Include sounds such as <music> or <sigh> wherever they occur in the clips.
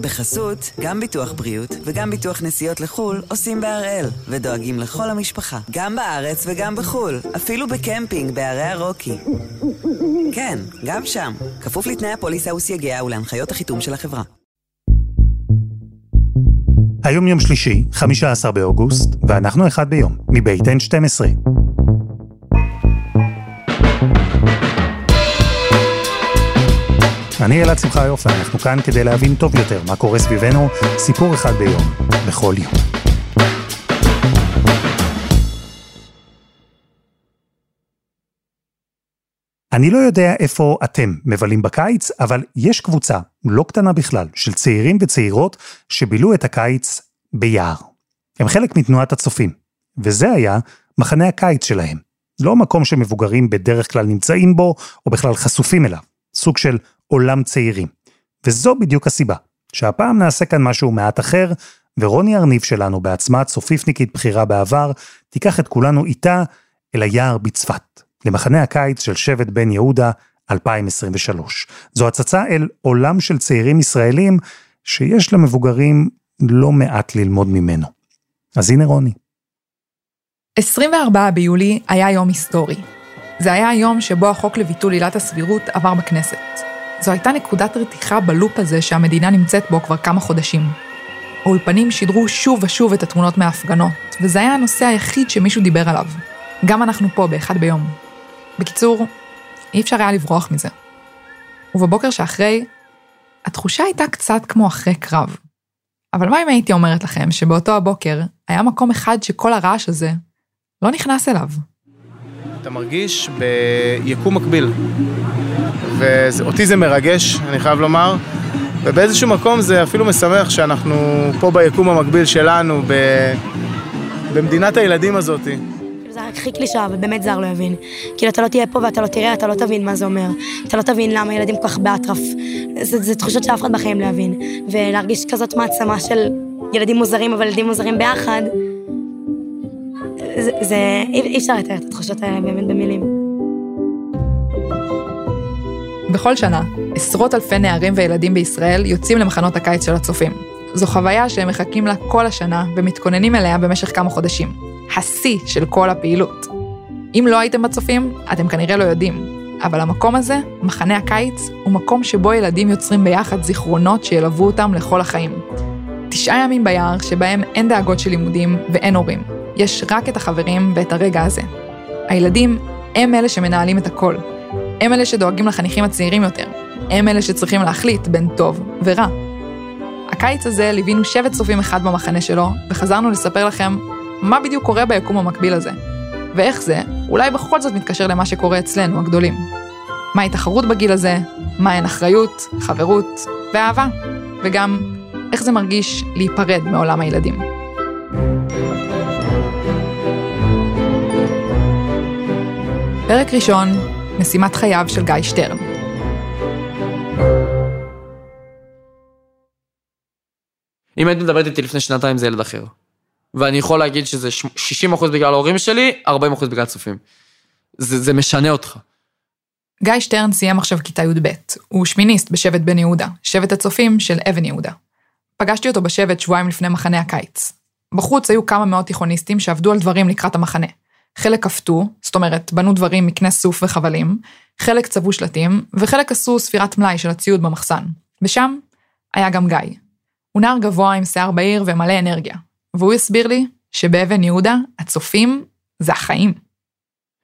בחסות, גם ביטוח בריאות וגם ביטוח נסיעות לחו"ל עושים בהראל, ודואגים לכל המשפחה, גם בארץ וגם בחו"ל, אפילו בקמפינג בערי הרוקי. כן, גם שם, כפוף לתנאי הפוליסה וסייגיה ולהנחיות החיתום של החברה. היום יום שלישי, 15 באוגוסט, ואנחנו אחד ביום, מבית N12. אני אלעד שמחה יופי, אנחנו כאן כדי להבין טוב יותר מה קורה סביבנו, סיפור אחד ביום, בכל יום. אני לא יודע איפה אתם מבלים בקיץ, אבל יש קבוצה, לא קטנה בכלל, של צעירים וצעירות שבילו את הקיץ ביער. הם חלק מתנועת הצופים, וזה היה מחנה הקיץ שלהם. לא מקום שמבוגרים בדרך כלל נמצאים בו, או בכלל חשופים אליו. סוג של עולם צעירים. וזו בדיוק הסיבה, שהפעם נעשה כאן משהו מעט אחר, ורוני ארניב שלנו, בעצמה צופיפניקית בכירה בעבר, תיקח את כולנו איתה אל היער בצפת, למחנה הקיץ של שבט בן יהודה 2023. זו הצצה אל עולם של צעירים ישראלים, שיש למבוגרים לא מעט ללמוד ממנו. אז הנה רוני. 24 ביולי היה יום היסטורי. זה היה היום שבו החוק לביטול עילת הסבירות עבר בכנסת. זו הייתה נקודת רתיחה בלופ הזה שהמדינה נמצאת בו כבר כמה חודשים. האולפנים שידרו שוב ושוב את התמונות מההפגנות, וזה היה הנושא היחיד שמישהו דיבר עליו. גם אנחנו פה באחד ביום. בקיצור, אי אפשר היה לברוח מזה. ובבוקר שאחרי, התחושה הייתה קצת כמו אחרי קרב. אבל מה אם הייתי אומרת לכם שבאותו הבוקר היה מקום אחד שכל הרעש הזה לא נכנס אליו? אתה מרגיש ביקום מקביל. ואותי זה מרגש, אני חייב לומר, ובאיזשהו מקום זה אפילו משמח שאנחנו פה ביקום המקביל שלנו, ב... במדינת הילדים הזאת. זה רק הכי קלישה, ובאמת זר לא יבין. כאילו, אתה לא תהיה פה ואתה לא תראה, אתה לא תבין מה זה אומר. אתה לא תבין למה ילדים כל כך באטרף. זה תחושות שאף אחד בחיים לא יבין. ולהרגיש כזאת מעצמה של ילדים מוזרים, אבל ילדים מוזרים ביחד, זה, זה אי אפשר לתאר את התחושות האלה באמת במילים. בכל שנה, עשרות אלפי נערים וילדים בישראל יוצאים למחנות הקיץ של הצופים. זו חוויה שהם מחכים לה כל השנה ומתכוננים אליה במשך כמה חודשים. השיא של כל הפעילות. אם לא הייתם בצופים, אתם כנראה לא יודעים, אבל המקום הזה, מחנה הקיץ, הוא מקום שבו ילדים יוצרים ביחד זיכרונות שילוו אותם לכל החיים. תשעה ימים ביער שבהם אין דאגות של לימודים ואין הורים. יש רק את החברים ואת הרגע הזה. הילדים הם אלה שמנהלים את הכל. הם אלה שדואגים לחניכים הצעירים יותר. הם אלה שצריכים להחליט בין טוב ורע. הקיץ הזה ליווינו שבט צופים אחד במחנה שלו, וחזרנו לספר לכם מה בדיוק קורה ביקום המקביל הזה. ואיך זה, אולי בכל זאת מתקשר למה שקורה אצלנו, הגדולים. מהי תחרות בגיל הזה, מהן אחריות, חברות ואהבה, וגם איך זה מרגיש להיפרד מעולם הילדים. פרק ראשון, משימת חייו של גיא שטרן. אם היית מדברת איתי לפני שנתיים זה ילד אחר. ואני יכול להגיד שזה 60% בגלל ההורים שלי, 40% בגלל צופים. זה, זה משנה אותך. גיא שטרן סיים עכשיו כיתה י"ב. הוא שמיניסט בשבט בן יהודה, שבט הצופים של אבן יהודה. פגשתי אותו בשבט שבועיים לפני מחנה הקיץ. בחוץ היו כמה מאות תיכוניסטים שעבדו על דברים לקראת המחנה. חלק כפתו, זאת אומרת, בנו דברים מקנה סוף וחבלים, חלק צבעו שלטים, וחלק עשו ספירת מלאי של הציוד במחסן. ושם היה גם גיא. הוא נער גבוה עם שיער בהיר ומלא אנרגיה, והוא הסביר לי שבאבן יהודה, הצופים זה החיים.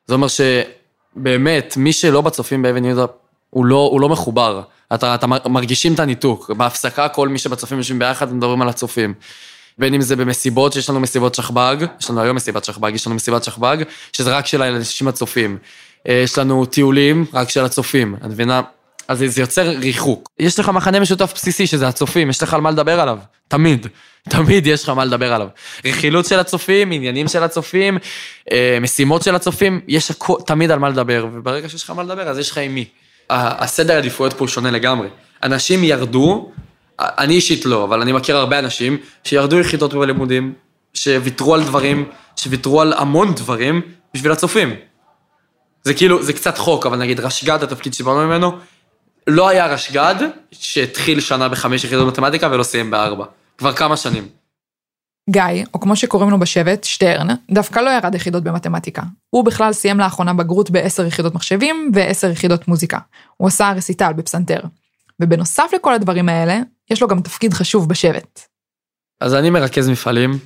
זה אומר שבאמת, מי שלא בצופים באבן יהודה, הוא לא, הוא לא מחובר. אתה, אתה מרגישים את הניתוק. בהפסקה, כל מי שבצופים יושבים ביחד, מדברים על הצופים. בין אם זה במסיבות, שיש לנו מסיבות שכב"ג, יש לנו היום מסיבת שכב"ג, יש לנו מסיבת שכב"ג, שזה רק של האנשים הצופים. אה, יש לנו טיולים רק של הצופים, את מבינה? אז זה יוצר ריחוק. יש לך מחנה משותף בסיסי, שזה הצופים, יש לך על מה לדבר עליו. תמיד. תמיד יש לך מה לדבר עליו. רכילות של הצופים, עניינים של הצופים, אה, משימות של הצופים, יש הכל, תמיד על מה לדבר, וברגע שיש לך מה לדבר, אז יש לך עם מי. הסדר העדיפויות פה שונה לגמרי. אנשים ירדו אני אישית לא, אבל אני מכיר הרבה אנשים שירדו יחידות בלימודים, שוויתרו על דברים, שוויתרו על המון דברים בשביל הצופים. זה כאילו, זה קצת חוק, אבל נגיד רשג"ד, התפקיד שבאנו ממנו, לא היה רשג"ד שהתחיל שנה בחמש יחידות מתמטיקה ולא סיים בארבע. כבר כמה שנים. גיא, או כמו שקוראים לו בשבט, שטרן, דווקא לא ירד יחידות במתמטיקה. הוא בכלל סיים לאחרונה בגרות בעשר יחידות מחשבים ועשר יחידות מוזיקה. הוא עשה רסיטל בפסנתר. ובנוסף לכל הדברים האלה, יש לו גם תפקיד חשוב בשבט. אז אני מרכז מפעלים,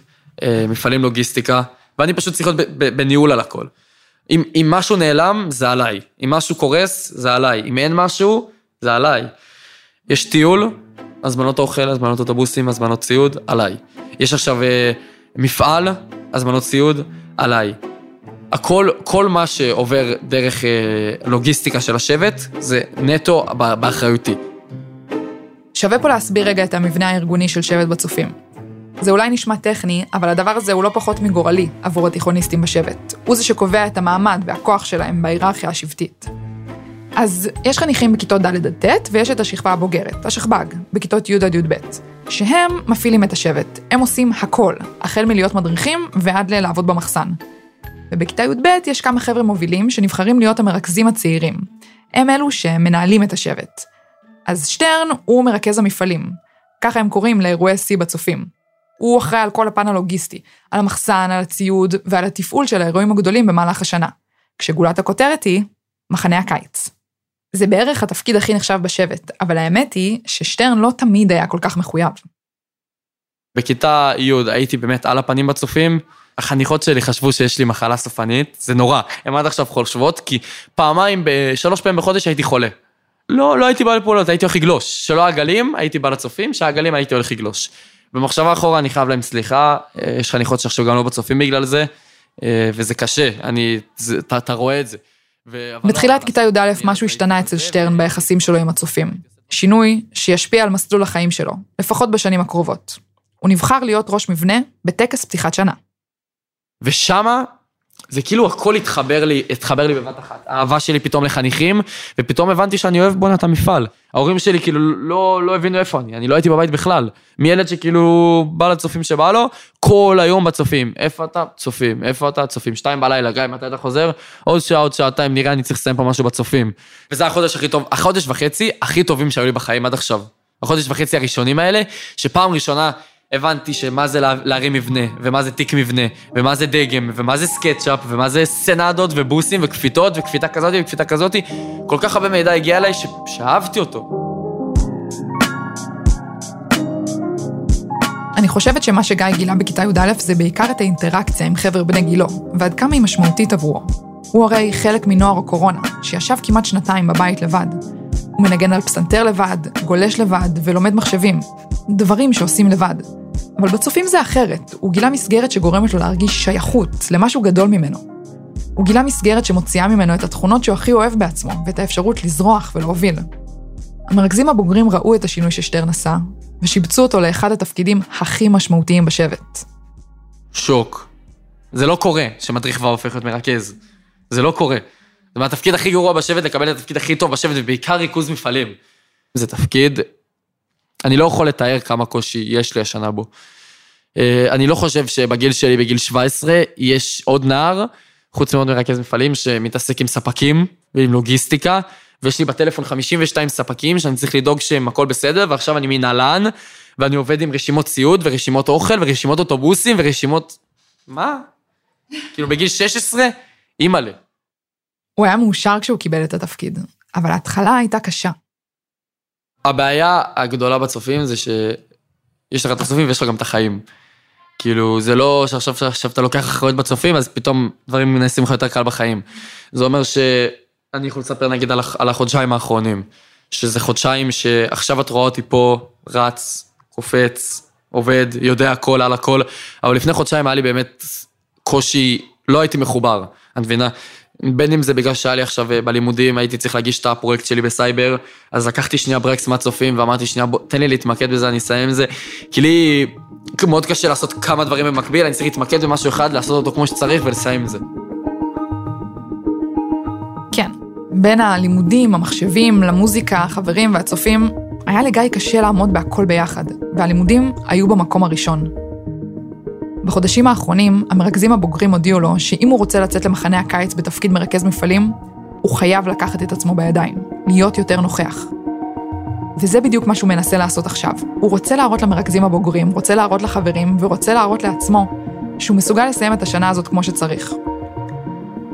אה, מפעלים לוגיסטיקה, ואני פשוט צריך להיות בניהול על הכל. אם, אם משהו נעלם, זה עליי. אם משהו קורס, זה עליי. אם אין משהו, זה עליי. יש טיול, הזמנות אוכל, הזמנות אוטובוסים, הזמנות ציוד, עליי. יש עכשיו אה, מפעל, הזמנות ציוד, עליי. הכל, כל מה שעובר דרך אה, לוגיסטיקה של השבט, זה נטו באחריותי. שווה פה להסביר רגע את המבנה הארגוני של שבט בצופים. זה אולי נשמע טכני, אבל הדבר הזה הוא לא פחות מגורלי עבור התיכוניסטים בשבט. הוא זה שקובע את המעמד והכוח שלהם בהיררכיה השבטית. אז יש חניכים בכיתות ד' עד ט', ויש את השכבה הבוגרת, השכב"ג, בכיתות י' עד י"ב, שהם מפעילים את השבט. הם עושים הכל, החל מלהיות מדריכים ועד ללעבוד במחסן. ובכיתה י"ב יש כמה חבר'ה מובילים שנבחרים להיות המרכזים הצעירים. הם אלו שמנהלים את השבט. אז שטרן הוא מרכז המפעלים. ככה הם קוראים לאירועי שיא בצופים. הוא אחראי על כל הפן הלוגיסטי, על המחסן, על הציוד ועל התפעול של האירועים הגדולים במהלך השנה. כשגולת הכותרת היא מחנה הקיץ. זה בערך התפקיד הכי נחשב בשבט, אבל האמת היא ששטרן לא תמיד היה כל כך מחויב. בכיתה י' הייתי באמת על הפנים בצופים, החניכות שלי חשבו שיש לי מחלה סופנית, זה נורא, הן עד עכשיו חושבות, כי פעמיים, שלוש פעמים בחודש הייתי חולה. לא, לא הייתי בא לפעולות, הייתי הולך לגלוש. שלא הגלים, הייתי בא לצופים, שהגלים הייתי הולך לגלוש. במחשבה אחורה אני חייב להם סליחה, אה, יש חניכות שעכשיו גם לא בצופים בגלל זה, אה, וזה קשה, אני, זה, אתה, אתה רואה את זה. בתחילת כיתה י"א משהו השתנה אצל שטרן ביחסים שלו עם הצופים. שינוי שישפיע על מסלול החיים שלו, לפחות בשנים הקרובות. הוא נבחר להיות ראש מבנה בטקס פתיחת שנה. ושמה זה כאילו הכל התחבר לי, התחבר לי בבת אחת. האהבה שלי פתאום לחניכים, ופתאום הבנתי שאני אוהב בואנה את המפעל. ההורים שלי כאילו לא, לא הבינו איפה אני, אני לא הייתי בבית בכלל. מילד שכאילו בא לצופים שבא לו, כל היום בצופים. איפה אתה? צופים. איפה אתה? צופים. שתיים בלילה, גיא, מתי אתה חוזר? עוד שעה, עוד שעתיים, נראה, אני צריך לסיים פה משהו בצופים. וזה החודש הכי טוב, החודש וחצי הכי טובים שהיו לי בחיים עד עכשיו. החודש וחצי הראשונים האלה, שפעם ראשונה הבנתי שמה זה להרים מבנה, ומה זה תיק מבנה, ומה זה דגם, ומה זה סקצ'אפ, ומה זה סנדות ובוסים וכפיתות וכפיתה כזאת וכפיתה כזאת. כל כך הרבה מידע הגיע אליי ש... שאהבתי אותו. אני חושבת שמה שגיא גילה בכיתה י"א זה בעיקר את האינטראקציה עם חבר בני גילו, ועד כמה היא משמעותית עבורו. הוא הרי חלק מנוער הקורונה, שישב כמעט שנתיים בבית לבד. הוא מנגן על פסנתר לבד, גולש לבד ולומד מחשבים. דברים שעושים לבד. אבל בצופים זה אחרת, הוא גילה מסגרת שגורמת לו להרגיש שייכות למשהו גדול ממנו. הוא גילה מסגרת שמוציאה ממנו את התכונות שהוא הכי אוהב בעצמו, ואת האפשרות לזרוח ולהוביל. המרכזים הבוגרים ראו את השינוי ששטרן עשה, ושיבצו אותו לאחד התפקידים הכי משמעותיים בשבט. שוק. זה לא קורה שמדריך כבר הופך להיות מרכז. זה לא קורה. זה מהתפקיד הכי גרוע בשבט לקבל את התפקיד הכי טוב בשבט, ובעיקר ריכוז מפעלים. זה תפקיד אני לא יכול לתאר כמה קושי יש לי השנה בו. אה, אני לא חושב שבגיל שלי, בגיל 17, יש עוד נער, חוץ מאוד מרכז מפעלים, שמתעסק עם ספקים ועם לוגיסטיקה, ויש לי בטלפון 52 ספקים שאני צריך לדאוג שהם הכל בסדר, ועכשיו אני מנהלן, ואני עובד עם רשימות ציוד, ורשימות אוכל, ורשימות אוטובוסים, ורשימות... מה? כאילו בגיל 16? אימא'לה. הוא היה מאושר כשהוא קיבל את התפקיד, אבל ההתחלה הייתה קשה. הבעיה הגדולה בצופים זה שיש לך את הצופים ויש לך גם את החיים. כאילו, זה לא שעכשיו שעכשיו אתה לוקח אחריות בצופים, אז פתאום דברים נעשים לך יותר קל בחיים. זה אומר שאני יכול לספר נגיד על, על החודשיים האחרונים, שזה חודשיים שעכשיו את רואה אותי פה, רץ, קופץ, עובד, יודע הכל על הכל, אבל לפני חודשיים היה לי באמת קושי, לא הייתי מחובר, את מבינה? בין אם זה בגלל שהיה לי עכשיו אה, בלימודים, הייתי צריך להגיש את הפרויקט שלי בסייבר, אז לקחתי שנייה ברקס מהצופים ואמרתי שנייה בוא, תן לי להתמקד בזה, אני אסיים עם זה. כי לי מאוד קשה לעשות כמה דברים במקביל, אני צריך להתמקד במשהו אחד, לעשות אותו כמו שצריך ולסיים עם זה. כן, בין הלימודים, המחשבים, למוזיקה, החברים והצופים, היה לגיא קשה לעמוד בהכל ביחד, והלימודים היו במקום הראשון. בחודשים האחרונים, המרכזים הבוגרים הודיעו לו שאם הוא רוצה לצאת למחנה הקיץ בתפקיד מרכז מפעלים, הוא חייב לקחת את עצמו בידיים, להיות יותר נוכח. וזה בדיוק מה שהוא מנסה לעשות עכשיו. הוא רוצה להראות למרכזים הבוגרים, רוצה להראות לחברים, ורוצה להראות לעצמו שהוא מסוגל לסיים את השנה הזאת כמו שצריך.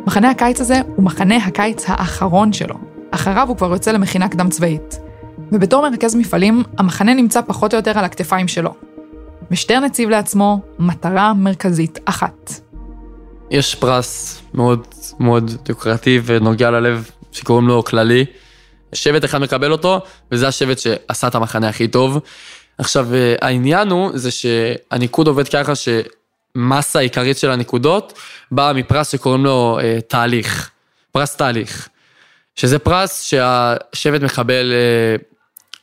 מחנה הקיץ הזה הוא מחנה הקיץ האחרון שלו. אחריו הוא כבר יוצא למכינה קדם צבאית. ובתור מרכז מפעלים, המחנה נמצא פחות או יותר על הכתפיים שלו. ושטרן הציב לעצמו מטרה מרכזית אחת. יש פרס מאוד מאוד דוקרטיבי ונוגע ללב שקוראים לו כללי. שבט אחד מקבל אותו, וזה השבט שעשה את המחנה הכי טוב. עכשיו, העניין הוא, זה שהניקוד עובד ככה שמסה העיקרית של הנקודות באה מפרס שקוראים לו אה, תהליך, פרס תהליך. שזה פרס שהשבט מקבל אה,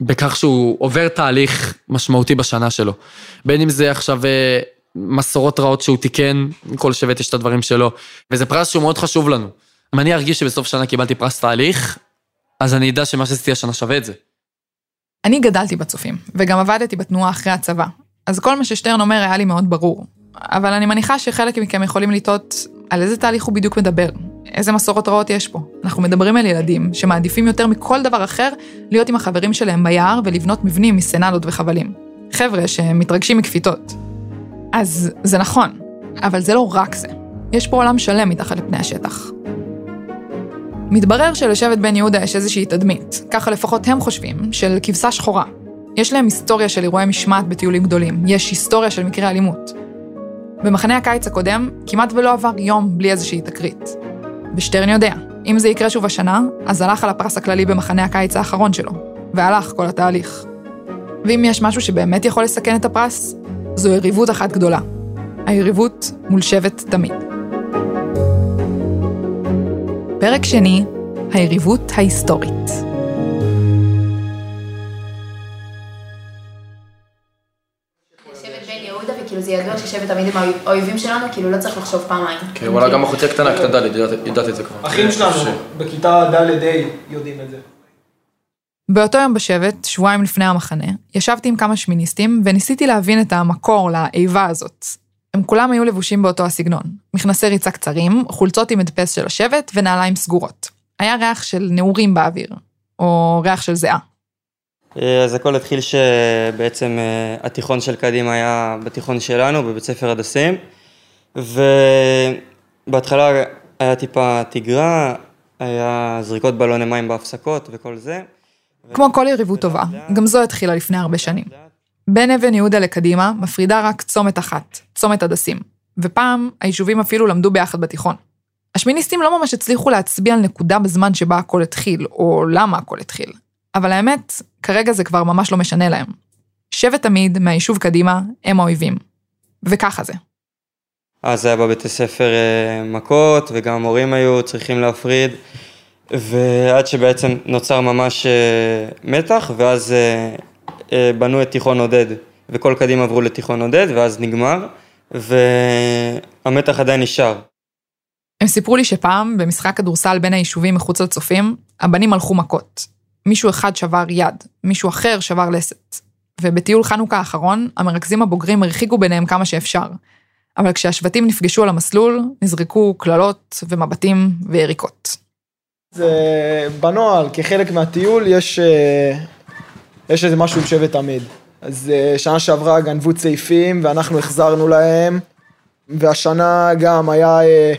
בכך שהוא עובר תהליך משמעותי בשנה שלו. בין אם זה עכשיו אה, מסורות רעות שהוא תיקן, כל שבט יש את הדברים שלו, וזה פרס שהוא מאוד חשוב לנו. אם אני ארגיש שבסוף שנה קיבלתי פרס תהליך, אז אני אדע שמה שעשיתי השנה שווה את זה. אני גדלתי בצופים, וגם עבדתי בתנועה אחרי הצבא, אז כל מה ששטרן אומר היה לי מאוד ברור. אבל אני מניחה שחלק מכם יכולים לטעות על איזה תהליך הוא בדיוק מדבר, איזה מסורות רעות יש פה. אנחנו מדברים על ילדים שמעדיפים יותר מכל דבר אחר להיות עם החברים שלהם ביער ולבנות מבנים מסנדות וחבלים. חבר'ה שמתרגשים מכפיתות. אז זה נכון, אבל זה לא רק זה. יש פה עולם שלם מתחת לפני השטח. מתברר שלשבט בן יהודה יש איזושהי תדמית, ככה לפחות הם חושבים, של כבשה שחורה. יש להם היסטוריה של אירועי משמעת בטיולים גדולים, יש היסטוריה של מקרי אלימות. במחנה הקיץ הקודם, כמעט ולא עבר יום בלי איזושהי תקרית. ושטרן יודע, אם זה יקרה שוב השנה, אז הלך על הפרס הכללי במחנה הקיץ האחרון שלו, והלך כל התהליך. ואם יש משהו שבאמת יכול לסכן את הפרס, זו יריבות אחת גדולה. היריבות מול שבט תמיד. פרק שני, היריבות ההיסטורית. וכאילו זה ידוע ששבט תמיד הם האויבים שלנו, כאילו לא צריך לחשוב פעמיים. כן, וואלה, גם אחותי הקטנה, כיתה ד', ידעתי את זה כבר. אחים שלנו, בכיתה ד'-ה' יודעים את זה. באותו יום בשבט, שבועיים לפני המחנה, ישבתי עם כמה שמיניסטים וניסיתי להבין את המקור לאיבה הזאת. הם כולם היו לבושים באותו הסגנון. מכנסי ריצה קצרים, חולצות עם הדפס של השבט ונעליים סגורות. היה ריח של נעורים באוויר, או ריח של זיעה. אה, אז הכל התחיל שבעצם אה, התיכון של קדימה היה בתיכון שלנו, בבית ספר הדסים, ובהתחלה היה טיפה תגרה, היה זריקות בלוני מים בהפסקות וכל זה. כמו כל יריבות טובה, גם זו התחילה לפני הרבה שנים. בין אבן יהודה לקדימה מפרידה רק צומת אחת, צומת הדסים, ופעם היישובים אפילו למדו ביחד בתיכון. השמיניסטים לא ממש הצליחו להצביע על נקודה בזמן שבה הכל התחיל, או למה הכל התחיל. אבל האמת, כרגע זה כבר ממש לא משנה להם. שבט תמיד מהיישוב קדימה הם האויבים. וככה זה. אז זה היה בבית הספר אה, מכות, וגם המורים היו צריכים להפריד, ועד שבעצם נוצר ממש אה, מתח, ואז אה, בנו את תיכון עודד, וכל קדימה עברו לתיכון עודד, ואז נגמר, והמתח עדיין נשאר. הם סיפרו לי שפעם, במשחק כדורסל בין היישובים מחוץ לצופים, הבנים הלכו מכות. מישהו אחד שבר יד, מישהו אחר שבר לסת. ובטיול חנוכה האחרון, המרכזים הבוגרים הרחיקו ביניהם כמה שאפשר. אבל כשהשבטים נפגשו על המסלול, נזרקו קללות ומבטים ויריקות. זה בנוהל, כחלק מהטיול יש, אה, יש איזה משהו עם שבט תמיד. אז אה, שנה שעברה גנבו צעיפים ואנחנו החזרנו להם, והשנה גם היה, אה,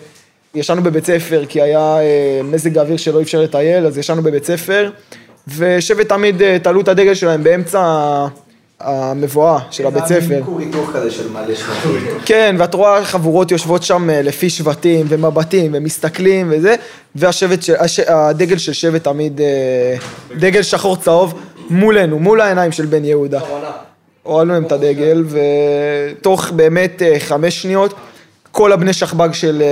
ישנו בבית ספר כי היה מזג האוויר שלא אפשר לטייל, אז ישנו בבית ספר, ושבט תמיד תלו את הדגל שלהם באמצע המבואה של הבית ספר. זה כור היתוך כזה של מלא שבטים. כן, ואת רואה חבורות יושבות שם אה, לפי שבטים ומבטים ומסתכלים וזה, והשבט, הש, הדגל של שבט תמיד, אה, דגל שחור צהוב מולנו, מול העיניים של בן יהודה. הורדנו להם את הדגל, ותוך באמת אה, חמש שניות, כל הבני שכב"ג של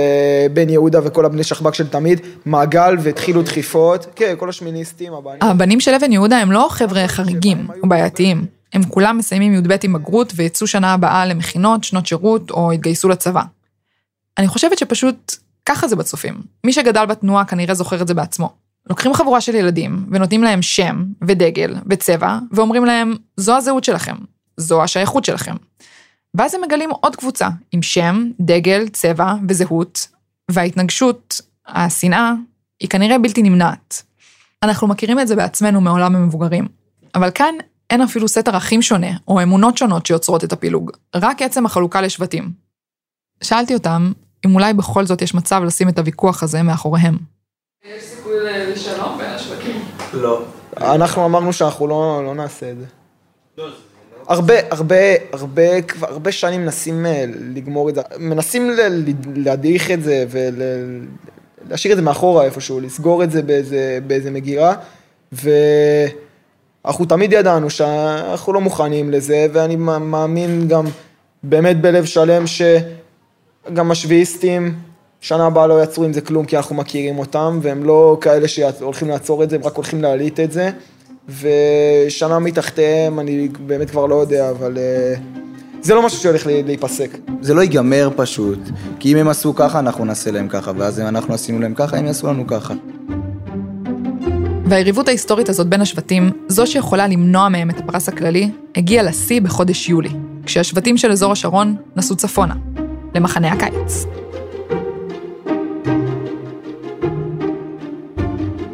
בן יהודה וכל הבני שכב"ג של תמיד, מעגל והתחילו דחיפות, כן, כל השמיניסטים, הבנים. הבנים של אבן יהודה הם לא חבר'ה חריגים או בעייתיים. הם כולם מסיימים י"ב עם בגרות ויצאו שנה הבאה למכינות, שנות שירות או התגייסו לצבא. אני חושבת שפשוט ככה זה בצופים. מי שגדל בתנועה כנראה זוכר את זה בעצמו. לוקחים חבורה של ילדים ונותנים להם שם ודגל וצבע ואומרים להם, זו הזהות שלכם, זו השייכות שלכם. ואז הם מגלים עוד קבוצה עם שם, דגל, צבע וזהות, וההתנגשות, השנאה, היא כנראה בלתי נמנעת. אנחנו מכירים את זה בעצמנו מעולם המבוגרים. אבל כאן אין אפילו סט ערכים שונה, או אמונות שונות שיוצרות את הפילוג, רק עצם החלוקה לשבטים. שאלתי אותם, אם אולי בכל זאת יש מצב לשים את הוויכוח הזה מאחוריהם. יש סיכוי לשלום בין השווקים? לא. אנחנו אמרנו שאנחנו לא, לא נעשה את זה. הרבה, הרבה, הרבה, כבר הרבה שנים מנסים אה, לגמור את זה, מנסים להדריך את זה ולהשאיר את זה מאחורה איפשהו, לסגור את זה באיזה, באיזה מגירה, ואנחנו תמיד ידענו שאנחנו לא מוכנים לזה, ואני מאמין גם באמת בלב שלם שגם השביעיסטים, שנה הבאה לא יעצרו עם זה כלום, כי אנחנו מכירים אותם, והם לא כאלה שהולכים לעצור את זה, הם רק הולכים להעליט את זה. ושנה מתחתיהם, אני באמת כבר לא יודע, אבל אה, זה לא משהו שהולך להיפסק. זה לא ייגמר פשוט, כי אם הם עשו ככה, אנחנו נעשה להם ככה, ואז אם אנחנו עשינו להם ככה, הם יעשו לנו ככה. והיריבות ההיסטורית הזאת בין השבטים, זו שיכולה למנוע מהם את הפרס הכללי, הגיעה לשיא בחודש יולי, כשהשבטים של אזור השרון נסעו צפונה, למחנה הקיץ.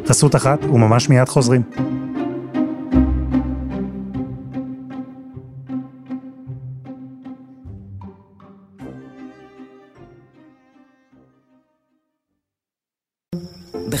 חסות אחת וממש מיד חוזרים.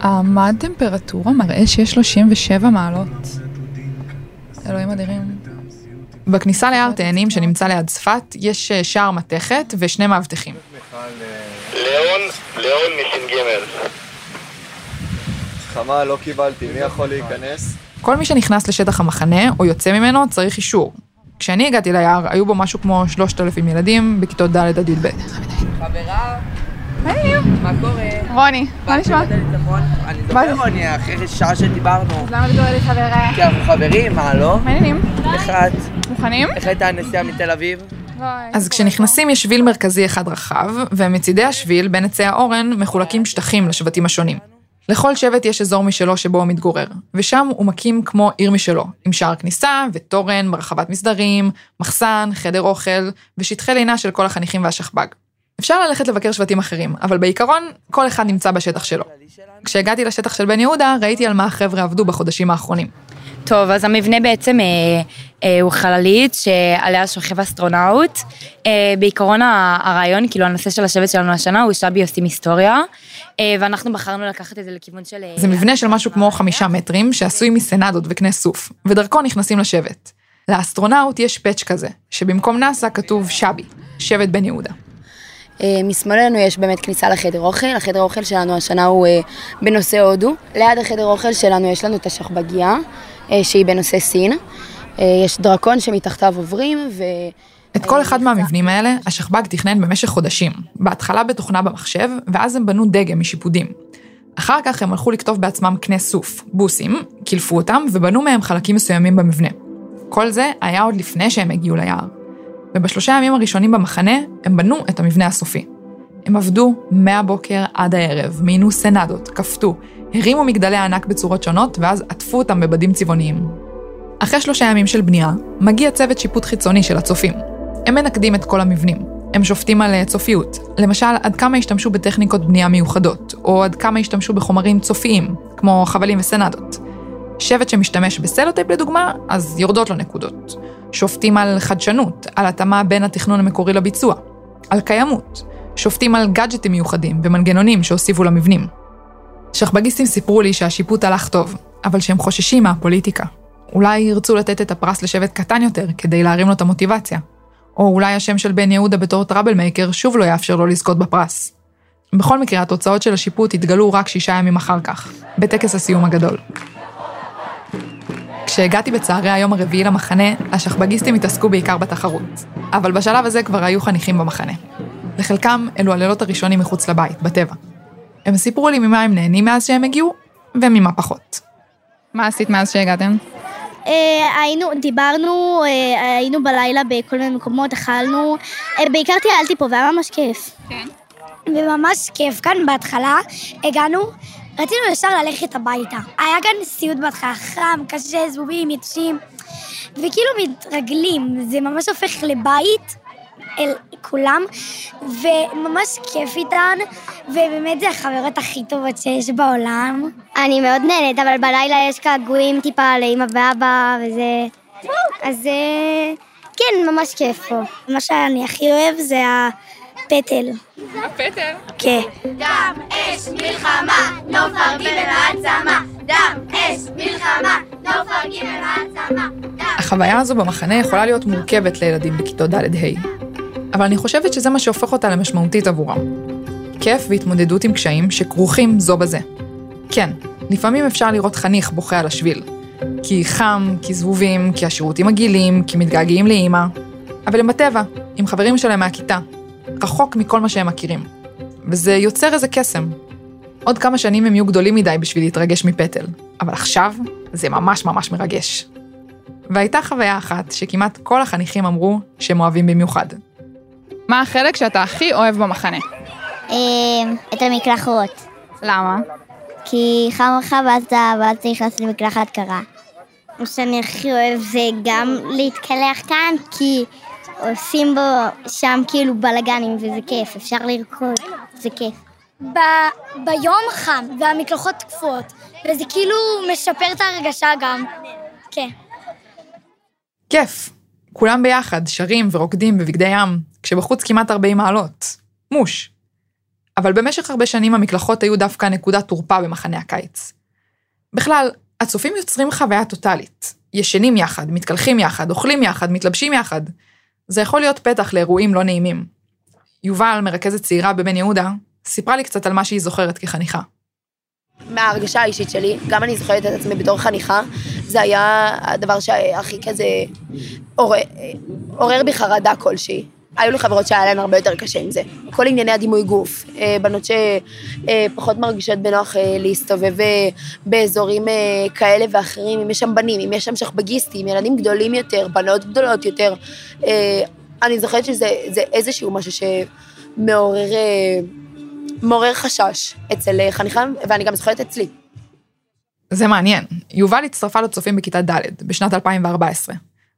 המד טמפרטורה מראה שיש 37 מעלות. אלוהים אדירים. בכניסה ליער תאנים שנמצא ליד צפת, יש אה, שער מתכת ושני מאבטחים. ליאון, ליאון מסינגמר. חמה, לא קיבלתי, מי יכול להיכנס? כל מי שנכנס לשטח המחנה או יוצא ממנו צריך אישור. כשאני הגעתי ליער, היו בו משהו כמו 3,000 ילדים בכיתות ד' עד י"ב. חברה, היי, מה קורה? רוני, מה נשמע? אני מדבר רוני, אחרי שעה שדיברנו. למה לקרוא לי חברה? כי אנחנו חברים, מה לא? מעניינים. איך את? מוכנים? איך הייתה הנסיעה מתל אביב? אז כשנכנסים יש שביל מרכזי אחד רחב, ומצידי השביל, בין עצי האורן, מחולקים שטחים לשבטים השונים. לכל שבט יש אזור משלו שבו הוא מתגורר, ושם הוא מקים כמו עיר משלו, עם שער כניסה ותורן, מרחבת מסדרים, מחסן, חדר אוכל, ושטחי לינה של כל החניכים והשכב"ג. אפשר ללכת לבקר שבטים אחרים, אבל בעיקרון, כל אחד נמצא בשטח שלו. כשהגעתי לשטח של בן יהודה, ראיתי על מה החבר'ה עבדו בחודשים האחרונים. טוב, אז המבנה בעצם אה, אה, הוא חללית שעליה שוכב אסטרונאוט. אה, בעיקרון הרעיון, כאילו הנושא של השבט שלנו השנה הוא שבי עושים היסטוריה, אה, ואנחנו בחרנו לקחת את זה לכיוון של... אה, זה מבנה של משהו כמו חמישה מטרים, שעשוי מסנדות וקנה סוף, ודרכו נכנסים לשבט. לאסטרונאוט יש פאץ' כזה, שבמקום נאסא כתוב שב"י, שבט בן יהודה. אה, משמאלנו יש באמת כניסה לחדר אוכל, החדר אוכל שלנו השנה הוא אה, בנושא הודו. ליד החדר אוכל שלנו יש לנו את השכבגיה, אה, שהיא בנושא סין. יש דרקון שמתחתיו עוברים ו... את כל אחד מהמבנים האלה, השכב"ג תכנן במשך חודשים. בהתחלה בתוכנה במחשב, ואז הם בנו דגם משיפודים. אחר כך הם הלכו לחטוב בעצמם קנה סוף, בוסים, קילפו אותם ובנו מהם חלקים מסוימים במבנה. כל זה היה עוד לפני שהם הגיעו ליער. ובשלושה הימים הראשונים במחנה, הם בנו את המבנה הסופי. הם עבדו מהבוקר עד הערב, מיינו סנדות, כפתו, הרימו מגדלי ענק בצורות שונות, ואז עטפו אותם בבדים צבעוניים. אחרי שלושה ימים של בנייה, מגיע צוות שיפוט חיצוני של הצופים. הם מנקדים את כל המבנים. הם שופטים על צופיות, למשל עד כמה השתמשו בטכניקות בנייה מיוחדות, או עד כמה השתמשו בחומרים צופיים, כמו חבלים וסנדות. שבט שמשתמש בסלוטייפ לדוגמה, אז יורדות לו נקודות. שופטים על חדשנות, על התאמה בין התכנון המקורי לביצוע, על קיימות, שופטים על גאדג'טים מיוחדים ומנגנונים שהוסיפו למבנים. שכבגיסטים סיפרו לי שהשיפוט הלך טוב, אבל שהם חוששים מהפוליטיקה. אולי ירצו לתת את הפרס לשבט קטן יותר כדי להרים לו את המוטיבציה. או אולי השם של בן יהודה בתור trouble maker שוב לא יאפשר לו לזכות בפרס. בכל מקרה, התוצאות של השיפוט התגלו רק שישה ימים אחר כך, בטקס הסיום הגדול. כשהגעתי בצהרי היום הרביעי למחנה, השכבגיסטים התעסקו בעיקר בתחרות. אבל בשלב הזה כבר היו חניכים במחנה. לחלקם אלו הלילות הראשונים מחוץ לבית, בטבע. הם סיפרו לי ממה הם נהנים מאז שהם הגיעו, וממה פחות. מה עשית מאז שהגעתם? אה, היינו, דיברנו, אה, היינו בלילה בכל מיני מקומות, אכלנו. אה, בעיקר טיילתי פה והיה ממש כיף. כן. וממש כיף. כאן בהתחלה הגענו, רצינו ישר ללכת הביתה. היה כאן סיוט בהתחלה, חם, קשה, זבובים, יתושים, וכאילו מתרגלים, זה ממש הופך לבית אל כולם, וממש כיף איתן, ובאמת זה החברות הכי טובות שיש בעולם. אני מאוד נהנית, אבל בלילה יש געגועים טיפה לאמא ואבא וזה... אז אה, כן, ממש כיף פה. מה שאני הכי אוהב זה הפטל. הפטל? כן. דם, אש, מלחמה, נוף הרגים ולעצמה. דם, אש, מלחמה, נוף הרגים ולעצמה. החוויה הזו במחנה יכולה להיות מורכבת לילדים בכיתות ד'-ה', אבל אני חושבת שזה מה שהופך אותה למשמעותית עבורם. כיף והתמודדות עם קשיים שכרוכים זו בזה. כן, לפעמים אפשר לראות חניך בוכה על השביל. כי חם, כי זבובים, כי השירותים מגעילים, כי מתגעגעים לאימא. אבל הם בטבע, עם חברים שלהם מהכיתה. רחוק מכל מה שהם מכירים. וזה יוצר איזה קסם. עוד כמה שנים הם יהיו גדולים מדי בשביל להתרגש מפטל, אבל עכשיו זה ממש ממש מרגש. והייתה חוויה אחת שכמעט כל החניכים אמרו שהם אוהבים במיוחד. מה החלק שאתה הכי אוהב במחנה? אה, את המקלחות. למה? כי חם לך ואז אתה ואז אתה נכנס למקלחת קרה. מה שאני הכי אוהב זה גם להתקלח כאן, כי עושים בו שם כאילו בלאגנים וזה כיף, אפשר לרקוד, זה כיף. ב- ביום חם והמקלחות תקפות, וזה כאילו משפר את ההרגשה גם. כן. כיף. כולם ביחד, שרים ורוקדים בבגדי ים, כשבחוץ כמעט 40 מעלות. מוש. אבל במשך הרבה שנים המקלחות היו דווקא נקודת תורפה במחנה הקיץ. בכלל, הצופים יוצרים חוויה טוטאלית. ישנים יחד, מתקלחים יחד, אוכלים יחד, מתלבשים יחד. זה יכול להיות פתח לאירועים לא נעימים. יובל, מרכזת צעירה בבן יהודה, סיפרה לי קצת על מה שהיא זוכרת כחניכה. מההרגשה האישית שלי, גם אני זוכרת את עצמי בתור חניכה, זה היה הדבר שהכי כזה עורר, עורר בי חרדה כלשהי. היו לי חברות שהיה להן הרבה יותר קשה עם זה. כל ענייני הדימוי גוף, אה, בנות שפחות מרגישות בנוח אה, להסתובב אה, באזורים כאלה ואחרים, אם יש שם בנים, אם יש שם שכבגיסטים, ילדים גדולים יותר, בנות גדולות יותר. אני זוכרת שזה איזשהו משהו שמעורר מעורר חשש אצל חניכה, ואני גם זוכרת אצלי. זה מעניין. יובל הצטרפה לצופים בכיתה ד' בשנת 2014.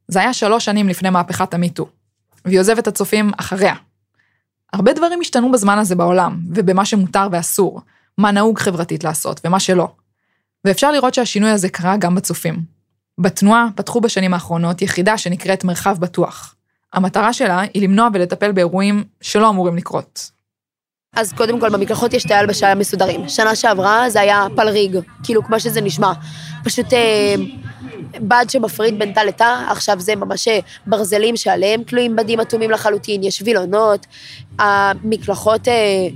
זה היה שלוש שנים לפני מהפכת המיטו. והיא עוזבת את הצופים אחריה. הרבה דברים השתנו בזמן הזה בעולם, ובמה שמותר ואסור, מה נהוג חברתית לעשות ומה שלא. ואפשר לראות שהשינוי הזה קרה גם בצופים. בתנועה פתחו בשנים האחרונות יחידה שנקראת מרחב בטוח. המטרה שלה היא למנוע ולטפל באירועים שלא אמורים לקרות. אז קודם כל במקלחות יש תאי הלבשה מסודרים. שנה שעברה זה היה פלריג, כאילו כמו שזה נשמע. פשוט אה, בד שמפריד בין תא לתא, עכשיו זה ממש אה, ברזלים שעליהם תלויים בדים אטומים לחלוטין, יש וילונות, המקלחות, אה,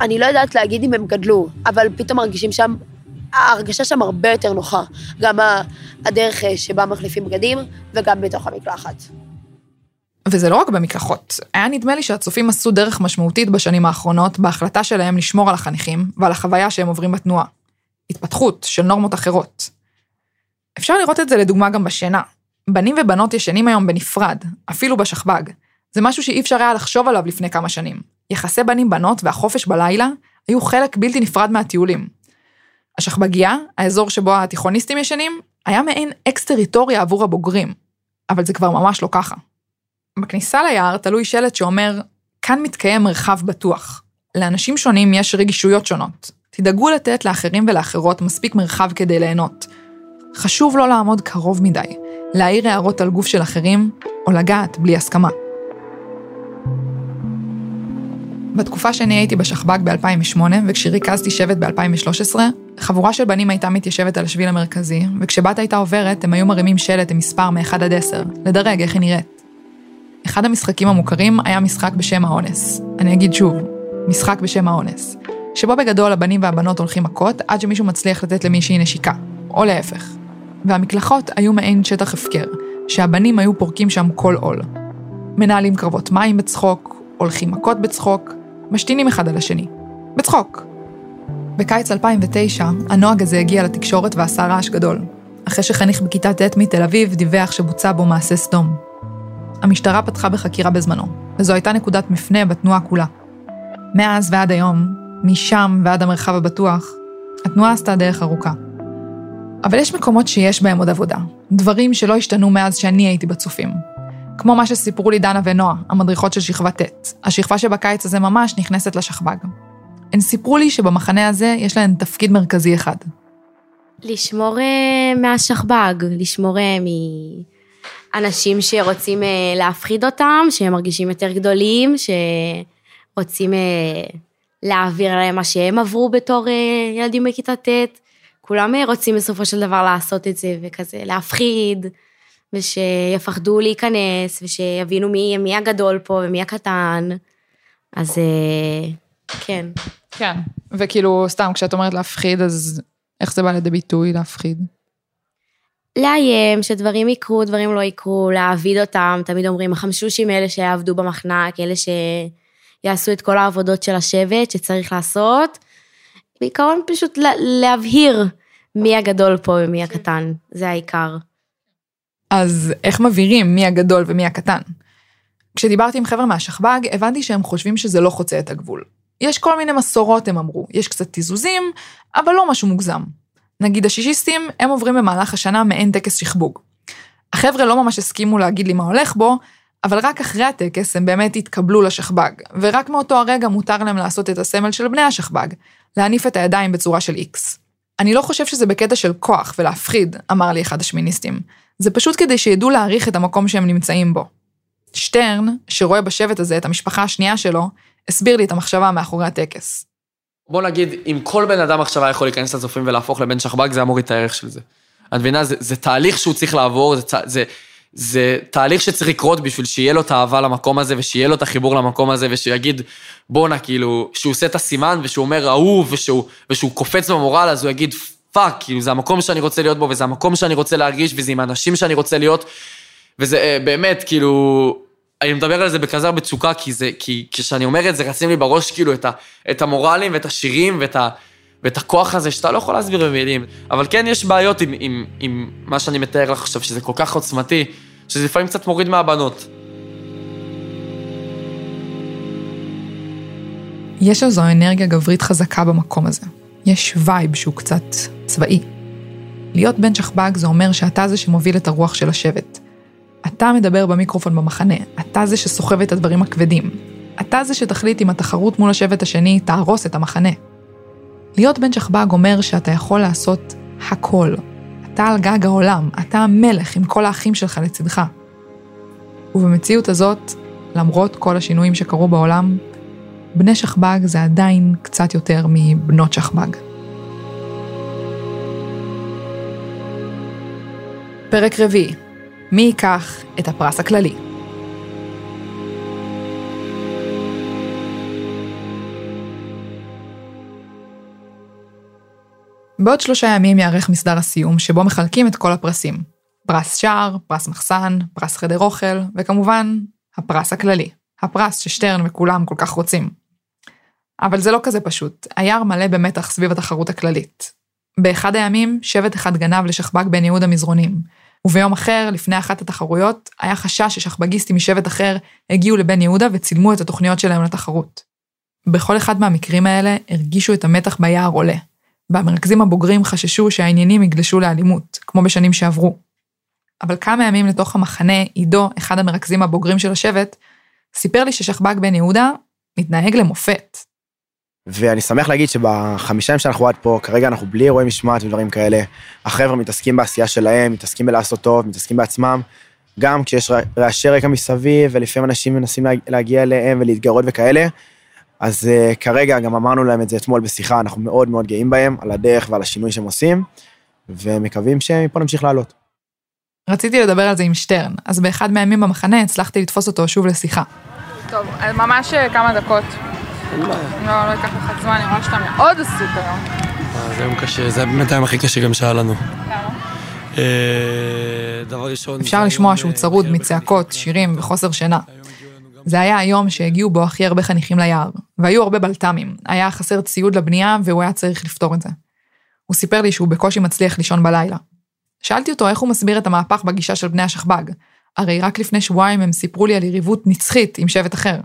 אני לא יודעת להגיד אם הם גדלו, אבל פתאום מרגישים שם, ההרגשה שם הרבה יותר נוחה. גם הדרך אה, שבה מחליפים בגדים וגם בתוך המקלחת. וזה לא רק במקלחות, היה נדמה לי שהצופים עשו דרך משמעותית בשנים האחרונות בהחלטה שלהם לשמור על החניכים ועל החוויה שהם עוברים בתנועה. התפתחות של נורמות אחרות. אפשר לראות את זה לדוגמה גם בשינה. בנים ובנות ישנים היום בנפרד, אפילו בשכב"ג. זה משהו שאי אפשר היה לחשוב עליו לפני כמה שנים. יחסי בנים-בנות והחופש בלילה היו חלק בלתי נפרד מהטיולים. השכב"גייה, האזור שבו התיכוניסטים ישנים, היה מעין אקס-טריטוריה עבור הבוגרים. אבל זה כבר ממש לא ככה. בכניסה ליער תלוי שלט שאומר, כאן מתקיים מרחב בטוח. לאנשים שונים יש רגישויות שונות. תדאגו לתת לאחרים ולאחרות מספיק מרחב כדי ליהנות. חשוב לא לעמוד קרוב מדי, להעיר הערות על גוף של אחרים, או לגעת בלי הסכמה. בתקופה שאני הייתי בשכב"ג ב-2008, וכשריכזתי שבט ב-2013, חבורה של בנים הייתה מתיישבת על השביל המרכזי, וכשבת הייתה עוברת, הם היו מרימים שלט עם מספר מ-1 עד 10, לדרג איך היא נראית. אחד המשחקים המוכרים היה משחק בשם האונס. אני אגיד שוב, משחק בשם האונס. שבו בגדול הבנים והבנות הולכים מכות עד שמישהו מצליח לתת למישהי נשיקה, או להפך. והמקלחות היו מעין שטח הפקר, שהבנים היו פורקים שם כל עול. מנהלים קרבות מים בצחוק, הולכים מכות בצחוק, משתינים אחד על השני. בצחוק. בקיץ 2009, הנוהג הזה הגיע לתקשורת ועשה רעש גדול. אחרי שחניך בכיתה ט' מתל אביב דיווח שבוצע בו מעשה סדום. המשטרה פתחה בחקירה בזמנו, וזו הייתה נקודת מפנה בתנועה כולה. מאז ועד היום, משם ועד המרחב הבטוח, התנועה עשתה דרך ארוכה. אבל יש מקומות שיש בהם עוד עבודה, דברים שלא השתנו מאז שאני הייתי בצופים. כמו מה שסיפרו לי דנה ונועה, המדריכות של שכבה ט', השכבה שבקיץ הזה ממש נכנסת לשכב"ג. הן סיפרו לי שבמחנה הזה יש להן תפקיד מרכזי אחד. לשמור אה, מהשכב"ג, לשמור אה, מאנשים שרוצים אה, להפחיד אותם, שהם מרגישים יותר גדולים, שרוצים להעביר עליהם מה שהם עברו בתור ילדים בכיתה ט'. כולם רוצים בסופו של דבר לעשות את זה, וכזה להפחיד, ושיפחדו להיכנס, ושיבינו מי, מי הגדול פה ומי הקטן. אז כן. כן, וכאילו, סתם, כשאת אומרת להפחיד, אז איך זה בא לידי ביטוי להפחיד? לאיים, שדברים יקרו, דברים לא יקרו, להעביד אותם, תמיד אומרים, החמשושים אלה שיעבדו במחנק, אלה שיעשו את כל העבודות של השבט שצריך לעשות. בעיקרון פשוט להבהיר מי הגדול פה ומי הקטן, זה העיקר. אז איך מבהירים מי הגדול ומי הקטן? כשדיברתי עם חבר'ה מהשכב"ג, הבנתי שהם חושבים שזה לא חוצה את הגבול. יש כל מיני מסורות, הם אמרו, יש קצת תיזוזים, אבל לא משהו מוגזם. נגיד השישיסטים, הם עוברים במהלך השנה מעין טקס שכבוג. החבר'ה לא ממש הסכימו להגיד לי מה הולך בו, אבל רק אחרי הטקס הם באמת התקבלו לשכב"ג, ורק מאותו הרגע מותר להם לעשות את הסמל של בני השכב"ג, להניף את הידיים בצורה של איקס. אני לא חושב שזה בקטע של כוח ולהפחיד, אמר לי אחד השמיניסטים. זה פשוט כדי שידעו להעריך את המקום שהם נמצאים בו. שטרן, שרואה בשבט הזה את המשפחה השנייה שלו, הסביר לי את המחשבה מאחורי הטקס. בוא נגיד, אם כל בן אדם עכשיו היה יכול להיכנס לצופים ולהפוך לבן שכב"ג, זה היה מוריד את הערך של זה. את מבינה? זה, זה תהליך שהוא צריך לעבור, זה, זה, זה תהליך שצריך לקרות בשביל שיהיה לו את האהבה למקום הזה, ושיהיה לו את החיבור למקום הזה, ושיגיד, בואנה, כאילו, שהוא עושה את הסימן, ושהוא אומר אהוב, ושהוא, ושהוא קופץ במורל, אז הוא יגיד, fuck, כאילו, זה המקום שאני רוצה להיות בו, וזה המקום שאני רוצה להרגיש, וזה עם האנשים שאני רוצה להיות, וזה אה, באמת, כאילו, אני מדבר על זה בכזה הרבה תשוקה, כי זה, כי כשאני אומר את זה, רצים לי בראש כאילו את, ה, את המורלים ואת השירים ואת, ה, ואת הכוח הזה שאתה לא יכול להסביר במילים. אבל כן, יש בעיות עם, עם, עם מה שאני מתאר לך עכשיו, שזה כל כך עוצמתי, שזה לפעמים קצת מוריד מהבנות. יש איזו אנרגיה גברית חזקה במקום הזה. יש vibe שהוא קצת צבאי. להיות בן שכב"ג זה אומר שאתה זה שמוביל את הרוח של השבט. אתה מדבר במיקרופון במחנה, אתה זה שסוחב את הדברים הכבדים. אתה זה שתחליט אם התחרות מול השבט השני תהרוס את המחנה. להיות בן שכב"ג אומר שאתה יכול לעשות הכל. אתה על גג העולם, אתה המלך עם כל האחים שלך לצדך. ובמציאות הזאת, למרות כל השינויים שקרו בעולם, בני שכב"ג זה עדיין קצת יותר מבנות שכב"ג. פרק רביעי מי ייקח את הפרס הכללי? בעוד שלושה ימים יארך מסדר הסיום, שבו מחלקים את כל הפרסים. פרס שער, פרס מחסן, פרס חדר אוכל, וכמובן, הפרס הכללי. הפרס ששטרן וכולם כל כך רוצים. אבל זה לא כזה פשוט, היער מלא במתח סביב התחרות הכללית. באחד הימים, שבט אחד גנב לשכב"ג בן יהודה מזרונים, וביום אחר, לפני אחת התחרויות, היה חשש ששכבגיסטים משבט אחר הגיעו לבן יהודה וצילמו את התוכניות שלהם לתחרות. בכל אחד מהמקרים האלה הרגישו את המתח ביער עולה, והמרכזים הבוגרים חששו שהעניינים יגלשו לאלימות, כמו בשנים שעברו. אבל כמה ימים לתוך המחנה, עידו, אחד המרכזים הבוגרים של השבט, סיפר לי ששכב"ג בן יהודה מתנהג למופת. ואני שמח להגיד שבחמישה ימים שאנחנו עד פה, כרגע אנחנו בלי אירועי משמעת ודברים כאלה. החבר'ה מתעסקים בעשייה שלהם, מתעסקים בלעשות טוב, מתעסקים בעצמם. גם כשיש רעשי רקע מסביב, ולפעמים אנשים מנסים להגיע אליהם ולהתגרות וכאלה. אז uh, כרגע, גם אמרנו להם את זה אתמול בשיחה, אנחנו מאוד מאוד גאים בהם, על הדרך ועל השינוי שהם עושים, ומקווים שמפה נמשיך לעלות. רציתי לדבר על זה עם שטרן, אז באחד מהימים במחנה הצלחתי לתפוס אותו שוב לשיחה. טוב, ממש אה, כמה דקות. לא, לא ייקח לך זמן, אני רואה שאתה מאוד עסוק היום. אה, זה יום קשה, זה באמת היום הכי קשה גם שהיה לנו. אה, דבר ראשון... אפשר לשמוע שהוא צרוד מצעקות, שירים וחוסר שינה. זה היה היום שהגיעו בו הכי הרבה חניכים ליער, והיו הרבה בלת"מים, היה חסר ציוד לבנייה והוא היה צריך לפתור את זה. הוא סיפר לי שהוא בקושי מצליח לישון בלילה. שאלתי אותו איך הוא מסביר את המהפך בגישה של בני השכב"ג. הרי רק לפני שבועיים הם סיפרו לי על יריבות נצחית עם שבט אחר.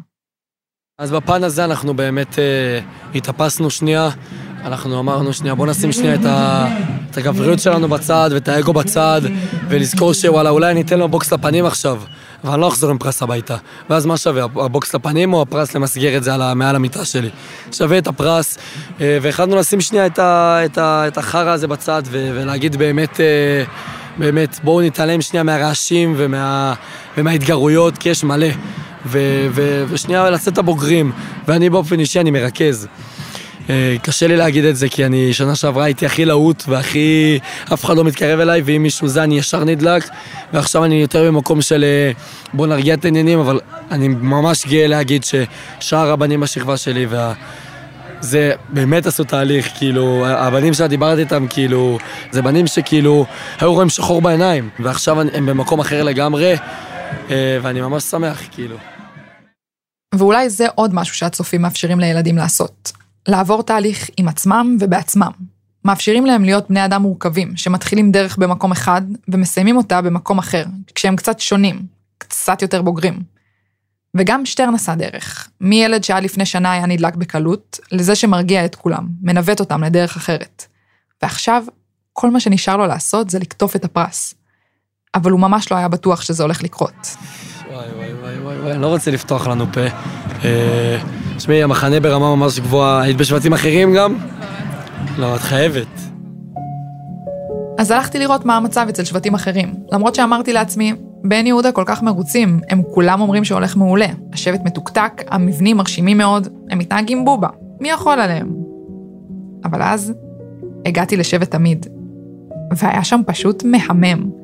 אז בפן הזה אנחנו באמת אה, התאפסנו שנייה, אנחנו אמרנו שנייה, בוא נשים שנייה את, ה, את הגבריות שלנו בצד ואת האגו בצד, ולזכור שוואלה, אולי אני אתן לו בוקס לפנים עכשיו, ואני לא אחזור עם פרס הביתה. ואז מה שווה, הבוקס לפנים או הפרס למסגר את זה על, מעל המיטה שלי? שווה את הפרס, אה, והחלטנו לשים שנייה את, את, את החרא הזה בצד, ו, ולהגיד באמת... אה, באמת, בואו נתעלם שנייה מהרעשים ומה, ומההתגרויות, כי יש מלא. ו, ו, ושנייה להיות הבוגרים, ואני באופן אישי, אני מרכז. אה, קשה לי להגיד את זה, כי אני שנה שעברה הייתי הכי להוט והכי... אף אחד לא מתקרב אליי, ואם מישהו זה אני ישר נדלק, ועכשיו אני יותר במקום של אה, בוא נרגיע את העניינים, אבל אני ממש גאה להגיד ששאר הבנים בשכבה שלי וה... זה באמת עשו תהליך, כאילו, הבנים שאת דיברת איתם, כאילו, זה בנים שכאילו היו רואים שחור בעיניים, ועכשיו הם במקום אחר לגמרי, ואני ממש שמח, כאילו. ואולי זה עוד משהו שהצופים מאפשרים לילדים לעשות. לעבור תהליך עם עצמם ובעצמם. מאפשרים להם להיות בני אדם מורכבים, שמתחילים דרך במקום אחד ומסיימים אותה במקום אחר, כשהם קצת שונים, קצת יותר בוגרים. וגם שטרן עשה דרך, מילד שעד לפני שנה היה נדלק בקלות, לזה שמרגיע את כולם, מנווט אותם לדרך אחרת. ועכשיו, כל מה שנשאר לו לעשות זה לקטוף את הפרס. אבל הוא ממש לא היה בטוח שזה הולך לקרות. וואי וואי וואי וואי וואי, אני לא רוצה לפתוח לנו פה. אה, תשמעי, המחנה ברמה ממש גבוהה, היית בשבטים אחרים גם? לא, את חייבת. אז הלכתי לראות מה המצב אצל שבטים אחרים, למרות שאמרתי לעצמי, בן יהודה כל כך מרוצים, הם כולם אומרים שהולך מעולה. השבט מתוקתק, המבנים מרשימים מאוד, הם מתנהגים בובה, מי יכול עליהם? אבל אז הגעתי לשבט תמיד, והיה שם פשוט מהמם.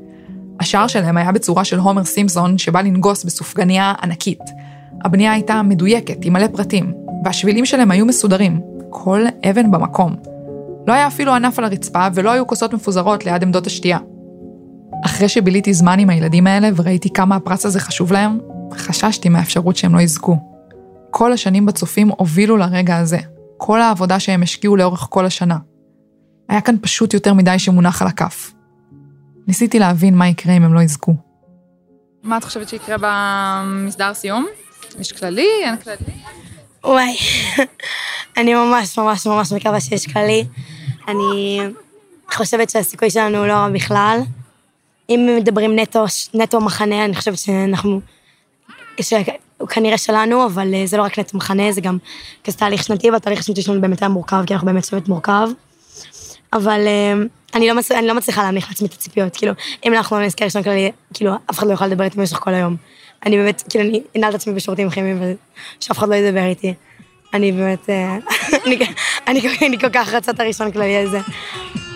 השער שלהם היה בצורה של הומר סימפסון שבא לנגוס בסופגניה ענקית. הבנייה הייתה מדויקת, עם מלא פרטים, והשבילים שלהם היו מסודרים, כל אבן במקום. לא היה אפילו ענף על הרצפה, ולא היו כוסות מפוזרות ליד עמדות השתייה. אחרי שביליתי זמן עם הילדים האלה וראיתי כמה הפרס הזה חשוב להם, חששתי מהאפשרות שהם לא יזכו. כל השנים בצופים הובילו לרגע הזה. כל העבודה שהם השקיעו לאורך כל השנה. היה כאן פשוט יותר מדי שמונח על הכף. ניסיתי להבין מה יקרה אם הם לא יזכו. מה את חושבת שיקרה במסדר סיום? יש כללי? אין כללי? וואי, <laughs> אני ממש ממש ממש מקווה שיש כללי. אני חושבת שהסיכוי שלנו הוא לא רע בכלל. אם מדברים נטו, נטו מחנה, אני חושבת שאנחנו... שהוא כנראה שלנו, אבל אה, זה לא רק נטו מחנה, זה גם כזה תהליך שנתי, והתהליך השנתי שלנו באמת היה מורכב, כי אנחנו באמת שבט מורכב. אבל אה, אני לא, מצ... אני לא מצליחה להניח לעצמי את הציפיות, כאילו, אם אנחנו לא נזכר ראשון כללי, כאילו, אף אחד לא יוכל לדבר איתי במשך כל היום. אני באמת, כאילו, אני אנעל את עצמי בשירותים כימיים, ושאף אחד לא ידבר איתי. אני באמת, אה, <laughs> אני, אני, אני כל כך רצה את הראשון כללי הזה.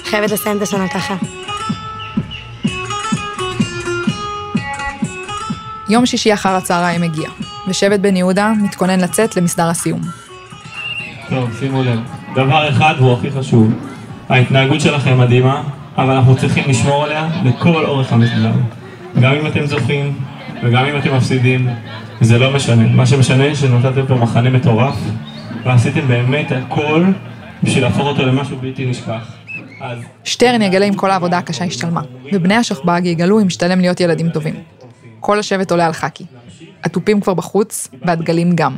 חייבת לסיים את השנה ככה. יום שישי אחר הצהריים הגיע, ושבט בן יהודה מתכונן לצאת למסדר הסיום. טוב, שימו לב. דבר אחד והוא הכי חשוב. ההתנהגות שלכם מדהימה, אבל אנחנו צריכים לשמור עליה לכל אורך המסדר. גם אם אתם זוכים וגם אם אתם מפסידים, זה לא משנה. מה שמשנה שנתתם פה מחנה מטורף, ועשיתם באמת הכל בשביל להפוך אותו למשהו בלתי נשכח. שטרן יגלה אם כל העבודה הקשה השתלמה, ובני השכב"ג יגלו אם משתלם להיות ילדים טובים. כל השבט עולה על חאקי. התופים כבר בחוץ, והדגלים גם.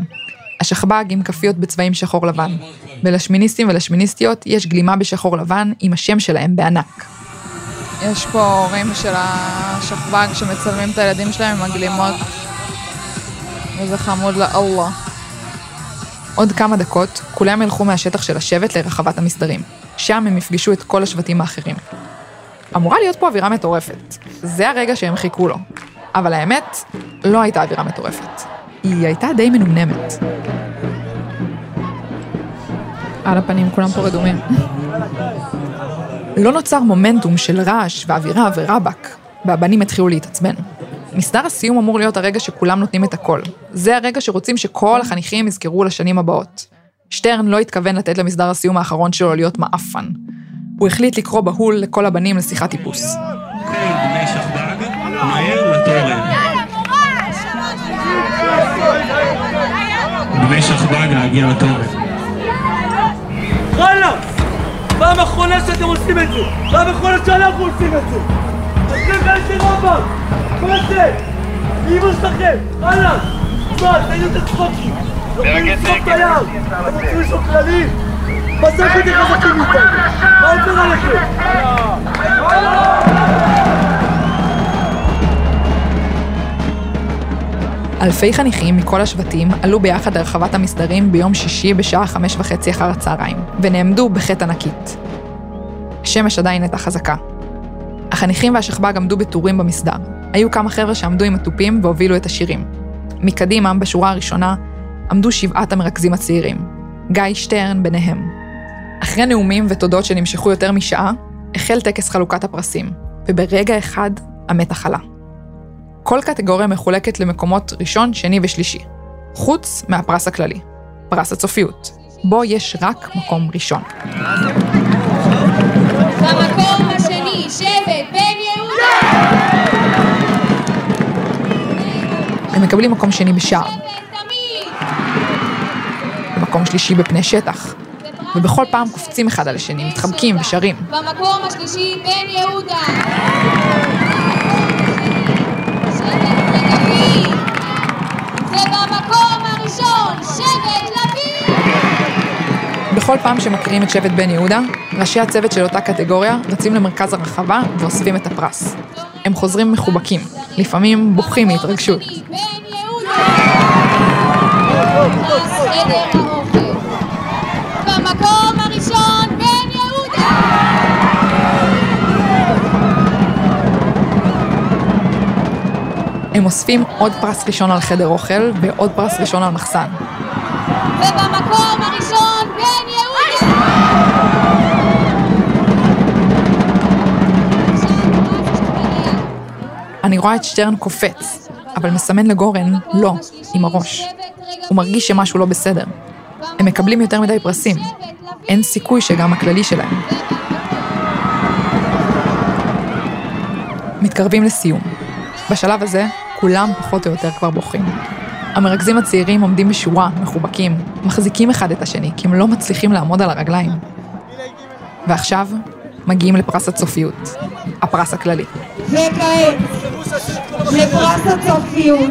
השכב"ג עם כפיות בצבעים שחור לבן. ולשמיניסטים ולשמיניסטיות יש גלימה בשחור לבן עם השם שלהם בענק. יש פה הורים של השכב"ג שמצלמים את הילדים שלהם עם הגלימות. וזה חמוד לאללה. עוד כמה דקות, כולם ילכו מהשטח של השבט לרחבת המסדרים. שם הם יפגשו את כל השבטים האחרים. אמורה להיות פה אווירה מטורפת. זה הרגע שהם חיכו לו. אבל האמת, לא הייתה אווירה מטורפת. היא הייתה די מנומנמת. על הפנים כולם פה רדומים. לא נוצר מומנטום של רעש ואווירה ורבאק, והבנים התחילו להתעצבן. מסדר הסיום אמור להיות הרגע שכולם נותנים את הכל. זה הרגע שרוצים שכל החניכים יזכרו לשנים הבאות. שטרן לא התכוון לתת למסדר הסיום האחרון שלו להיות מעפן. הוא החליט לקרוא בהול לכל הבנים לשיחת טיפוס. בני שכב"ג, מהר בני שכב"ג להגיע לתורן. חלאס! פעם אחרונה שאתם עושים את זה! פעם אחרונה שאנחנו עושים את זה! תצליח איזה רמב"ם! מה זה? אמא שלכם! הלאה! מה, תגידו את הצחוקים! רוצים לשרוף את היער! אתם רוצים לשרוף כללי? מה זה אתם חזקים מאיתנו? מה עובר עליכם? אלפי חניכים מכל השבטים עלו ביחד לרחבת המסדרים ביום שישי בשעה חמש וחצי אחר הצהריים, ונעמדו בחטא ענקית. השמש עדיין הייתה חזקה. החניכים והשכב"ג עמדו בטורים במסדר. היו כמה חבר'ה שעמדו עם התופים והובילו את השירים. מקדימה, בשורה הראשונה, עמדו שבעת המרכזים הצעירים. גיא שטרן ביניהם. אחרי נאומים ותודות שנמשכו יותר משעה, החל טקס חלוקת הפרסים, וברגע אחד המתח עלה. כל קטגוריה מחולקת למקומות ראשון, שני ושלישי, חוץ מהפרס הכללי, פרס הצופיות, בו יש רק מקום ראשון. במקום השני, שבט בן יהודה! הם מקבלים מקום שני בשער, ומקום שלישי בפני שטח, ובכל פעם קופצים אחד על השני, מתחבקים ושרים. במקום השלישי, בן יהודה! בכל פעם שמקריאים את שבט בן יהודה, ראשי הצוות של אותה קטגוריה רצים למרכז הרחבה ואוספים את הפרס. הם חוזרים מחובקים, לפעמים בוכים מהתרגשות. במקום הראשון, בן יהודה! הם אוספים עוד פרס ראשון על חדר אוכל ועוד פרס ראשון על מחסן. ובמקום רואה את שטרן קופץ, אבל מסמן לגורן לא, עם הראש. הוא מרגיש שמשהו לא בסדר. הם מקבלים יותר מדי פרסים. אין סיכוי שגם הכללי שלהם. מתקרבים לסיום. בשלב הזה, כולם פחות או יותר כבר בוכים. המרכזים הצעירים עומדים בשורה, מחובקים, מחזיקים אחד את השני, כי הם לא מצליחים לעמוד על הרגליים. ועכשיו, מגיעים לפרס הצופיות, הפרס הכללי. וכעת, לפרס הצופיות.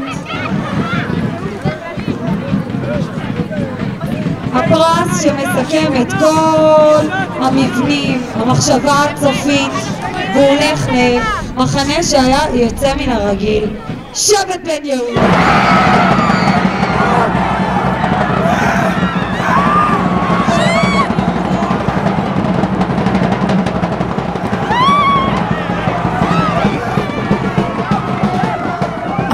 הפרס שמסכם את כל המבנים, המחשבה הצופית, והוא הולך למחנה שהיה יוצא מן הרגיל, שבט בן יהודה.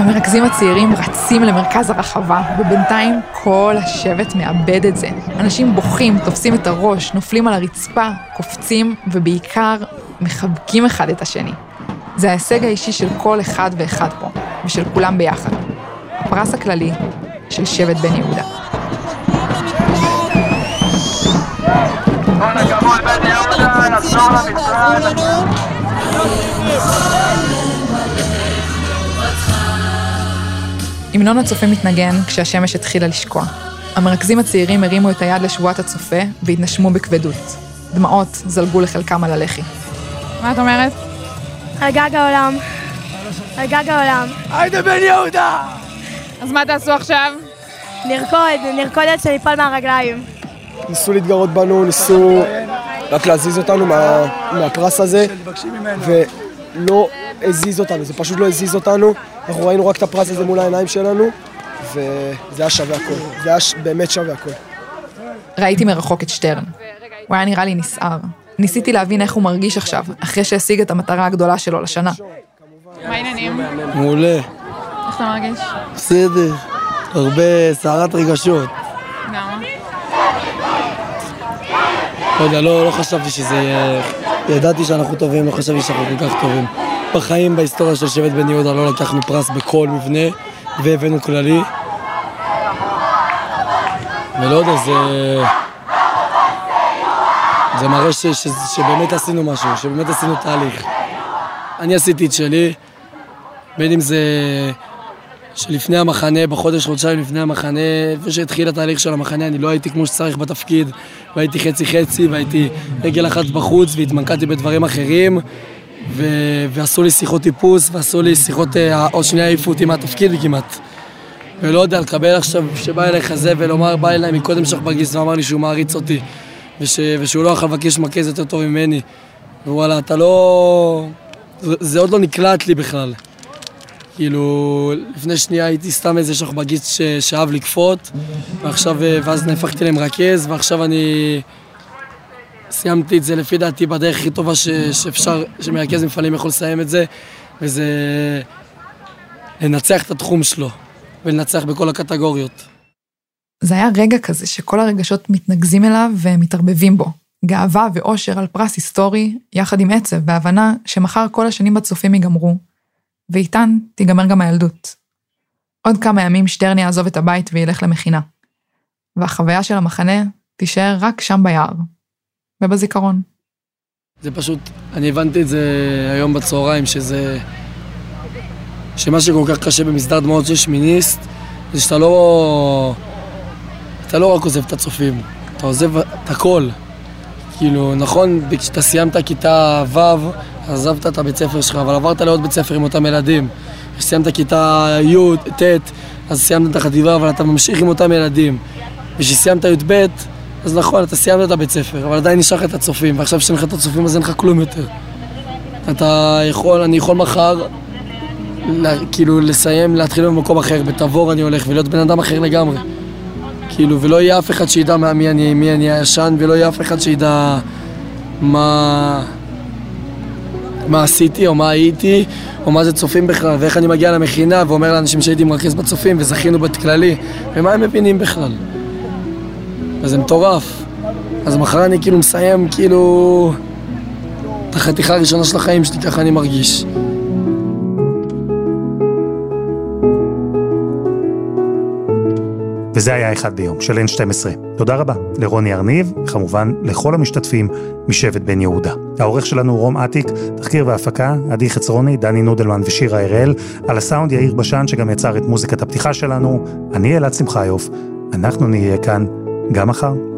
המרכזים הצעירים רצים למרכז הרחבה, ובינתיים כל השבט מאבד את זה. אנשים בוכים, תופסים את הראש, נופלים על הרצפה, קופצים, ובעיקר מחבקים אחד את השני. זה ההישג האישי של כל אחד ואחד פה, ושל כולם ביחד. הפרס הכללי של שבט בן יהודה. כל הכבוד בן יהודה, נחזור למשרד. המנון הצופה מתנגן כשהשמש התחילה לשקוע. המרכזים הצעירים הרימו את היד לשבועת הצופה והתנשמו בכבדות. דמעות זלגו לחלקם על הלחי. מה את אומרת? על גג העולם. על גג העולם. היידה בן יהודה! אז מה תעשו עכשיו? נרקוד, נרקוד עד שניפול מהרגליים. ניסו להתגרות בנו, ניסו רק להזיז אותנו מה, מהפרס הזה, ולא הזיז אותנו, זה פשוט לא הזיז אותנו. אנחנו ראינו רק את הפרס הזה מול העיניים שלנו, וזה היה שווה הכל. זה היה באמת שווה הכל. ראיתי מרחוק את שטרן. הוא היה נראה לי נסער. ניסיתי להבין איך הוא מרגיש עכשיו, אחרי שהשיג את המטרה הגדולה שלו לשנה. מה העניינים? מעולה, איך אתה מרגיש? בסדר. הרבה סערת רגשות. למה? לא יודע, לא, לא חשבתי שזה יהיה... ידעתי שאנחנו טובים, לא חשבתי שאנחנו כל כך טובים. בחיים, בהיסטוריה של שבט בן יהודה, לא לקחנו פרס בכל מבנה, והבאנו כללי. ולא יודע, זה... זה מראה ש, ש, שבאמת עשינו משהו, שבאמת עשינו תהליך. אני עשיתי את שלי, בין אם זה שלפני המחנה, בחודש, חודשיים לפני המחנה, לפני שהתחיל התהליך של המחנה, אני לא הייתי כמו שצריך בתפקיד, והייתי חצי-חצי, והייתי רגל אחת בחוץ, והתמקדתי בדברים אחרים, ו... ועשו לי שיחות טיפוס, ועשו לי שיחות, אה, עוד שנייה העיפו אותי מהתפקיד כמעט. ולא יודע, לקבל עכשיו, שבא אליך זה ולומר, בא אליי מקודם שחבגיסט ואמר לי שהוא מעריץ אותי, וש... ושהוא לא יכול לבקש מרכז יותר טוב ממני. ווואלה, אתה לא... זה, זה עוד לא נקלט לי בכלל. כאילו, לפני שנייה הייתי סתם איזה שחבגיסט ש... שאהב לכפות, ועכשיו, אה, ואז נהפכתי למרכז, ועכשיו אני סיימתי את זה לפי דעתי בדרך הכי טובה ש... שאפשר, שמרכז מפעלים יכול לסיים את זה, וזה לנצח את התחום שלו, ולנצח בכל הקטגוריות. זה היה רגע כזה שכל הרגשות מתנקזים אליו ומתערבבים בו. גאווה ואושר על פרס היסטורי, יחד עם עצב והבנה שמחר כל השנים בצופים ייגמרו, ואיתן תיגמר גם הילדות. עוד כמה ימים שטרן יעזוב את הבית וילך למכינה. והחוויה של המחנה תישאר רק שם ביער, ובזיכרון. זה פשוט, אני הבנתי את זה היום בצהריים, שזה... שמה שכל כך קשה במסדר דמעות של שמיניסט, זה שאתה לא... אתה לא רק עוזב את הצופים, אתה עוזב את הכל. כאילו, נכון, כשאתה סיימת כיתה ו', עזבת את הבית ספר שלך, אבל עברת לעוד בית ספר עם אותם ילדים. כשסיימת כיתה י', ט', אז סיימת את החטיבה, אבל אתה ממשיך עם אותם ילדים. וכשסיימת י"ב, אז נכון, אתה סיימת את הבית ספר, אבל עדיין נשאר לך את הצופים, ועכשיו כשאין לך את הצופים אז אין לך כלום יותר. אתה יכול, אני יכול מחר, לה, כאילו, לסיים, להתחיל במקום אחר, בתבור אני הולך, ולהיות בן אדם אחר לגמרי. כאילו, ולא יהיה אף אחד שידע מי אני, מי אני הישן, ולא יהיה אף אחד שידע מה... מה עשיתי, או מה הייתי, או מה זה צופים בכלל, ואיך אני מגיע למכינה ואומר לאנשים שהייתי מרכז בצופים וזכינו בכללי, ומה הם מבינים בכלל. וזה מטורף. אז מחר אני כאילו מסיים כאילו את החתיכה הראשונה של החיים שלי, ככה אני מרגיש. וזה היה אחד ביום של N12. תודה רבה לרוני ארניב, וכמובן לכל המשתתפים משבט בן יהודה. העורך שלנו רום אטיק, תחקיר והפקה, עדי חצרוני, דני נודלמן ושירה הראל, על הסאונד יאיר בשן שגם יצר את מוזיקת הפתיחה שלנו, אני אלעד שמחיוף, אנחנו נהיה כאן גם מחר.